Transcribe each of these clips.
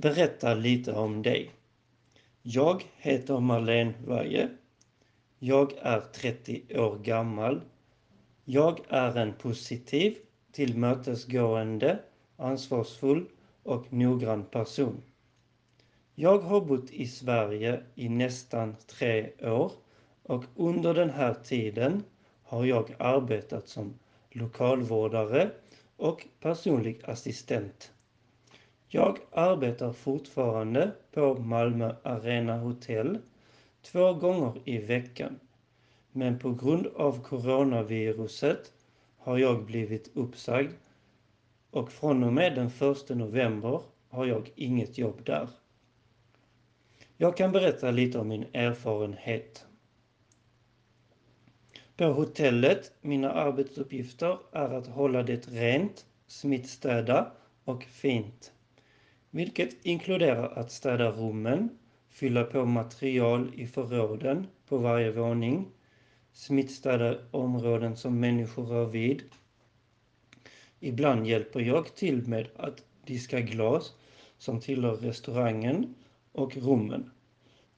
berätta lite om dig. Jag heter Marlene Vaje. Jag är 30 år gammal. Jag är en positiv, tillmötesgående, ansvarsfull och noggrann person. Jag har bott i Sverige i nästan tre år och under den här tiden har jag arbetat som lokalvårdare och personlig assistent. Jag arbetar fortfarande på Malmö Arena Hotel två gånger i veckan. Men på grund av coronaviruset har jag blivit uppsagd och från och med den 1 november har jag inget jobb där. Jag kan berätta lite om min erfarenhet. På hotellet, mina arbetsuppgifter är att hålla det rent, smittstäda och fint. Vilket inkluderar att städa rummen, fylla på material i förråden på varje våning, smittstäda områden som människor rör vid. Ibland hjälper jag till med att diska glas som tillhör restaurangen och rummen.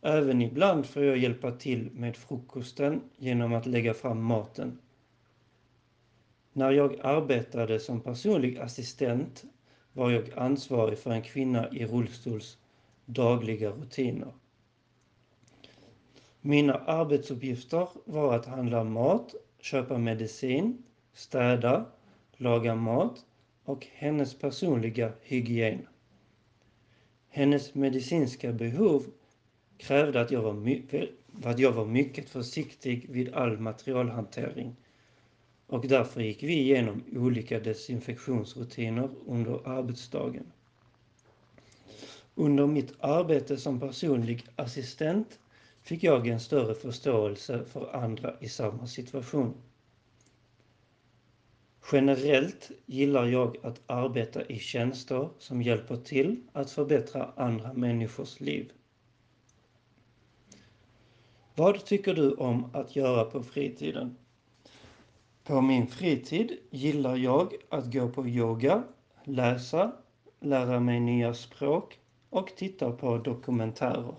Även ibland får jag hjälpa till med frukosten genom att lägga fram maten. När jag arbetade som personlig assistent var jag ansvarig för en kvinna i rullstols dagliga rutiner. Mina arbetsuppgifter var att handla mat, köpa medicin, städa, laga mat och hennes personliga hygien. Hennes medicinska behov krävde att jag var, my- att jag var mycket försiktig vid all materialhantering och därför gick vi igenom olika desinfektionsrutiner under arbetsdagen. Under mitt arbete som personlig assistent fick jag en större förståelse för andra i samma situation. Generellt gillar jag att arbeta i tjänster som hjälper till att förbättra andra människors liv. Vad tycker du om att göra på fritiden? På min fritid gillar jag att gå på yoga, läsa, lära mig nya språk och titta på dokumentärer.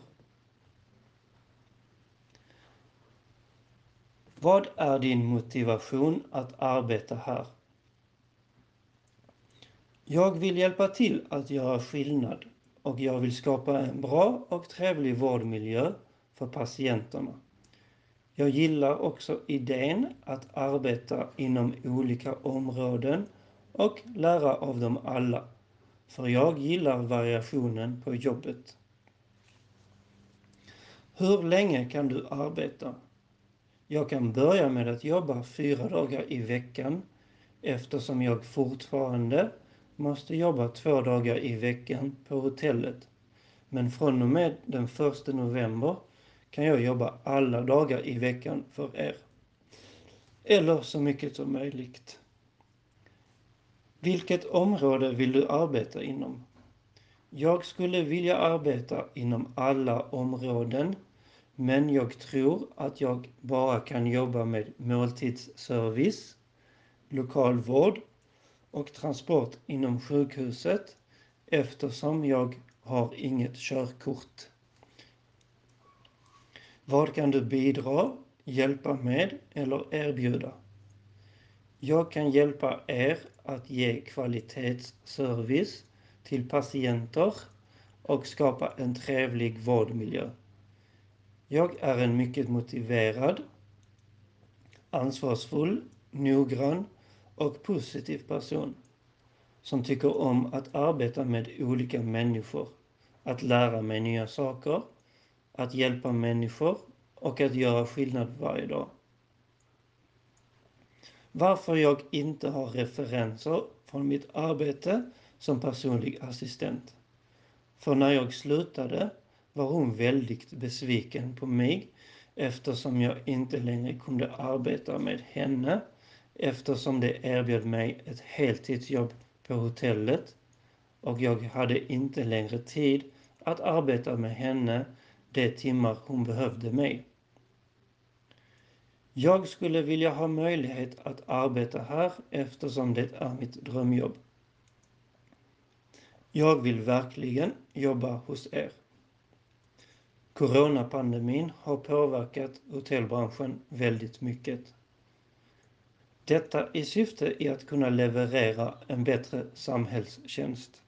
Vad är din motivation att arbeta här? Jag vill hjälpa till att göra skillnad och jag vill skapa en bra och trevlig vårdmiljö för patienterna. Jag gillar också idén att arbeta inom olika områden och lära av dem alla. För jag gillar variationen på jobbet. Hur länge kan du arbeta? Jag kan börja med att jobba fyra dagar i veckan eftersom jag fortfarande måste jobba två dagar i veckan på hotellet. Men från och med den 1 november kan jag jobba alla dagar i veckan för er. Eller så mycket som möjligt. Vilket område vill du arbeta inom? Jag skulle vilja arbeta inom alla områden men jag tror att jag bara kan jobba med måltidsservice, lokalvård och transport inom sjukhuset eftersom jag har inget körkort. Vad kan du bidra, hjälpa med eller erbjuda? Jag kan hjälpa er att ge kvalitetsservice till patienter och skapa en trevlig vårdmiljö. Jag är en mycket motiverad, ansvarsfull, noggrann och positiv person som tycker om att arbeta med olika människor, att lära mig nya saker, att hjälpa människor och att göra skillnad varje dag. Varför jag inte har referenser från mitt arbete som personlig assistent. För när jag slutade var hon väldigt besviken på mig eftersom jag inte längre kunde arbeta med henne eftersom det erbjöd mig ett heltidsjobb på hotellet och jag hade inte längre tid att arbeta med henne de timmar hon behövde mig. Jag skulle vilja ha möjlighet att arbeta här eftersom det är mitt drömjobb. Jag vill verkligen jobba hos er. Coronapandemin har påverkat hotellbranschen väldigt mycket. Detta i syfte i att kunna leverera en bättre samhällstjänst.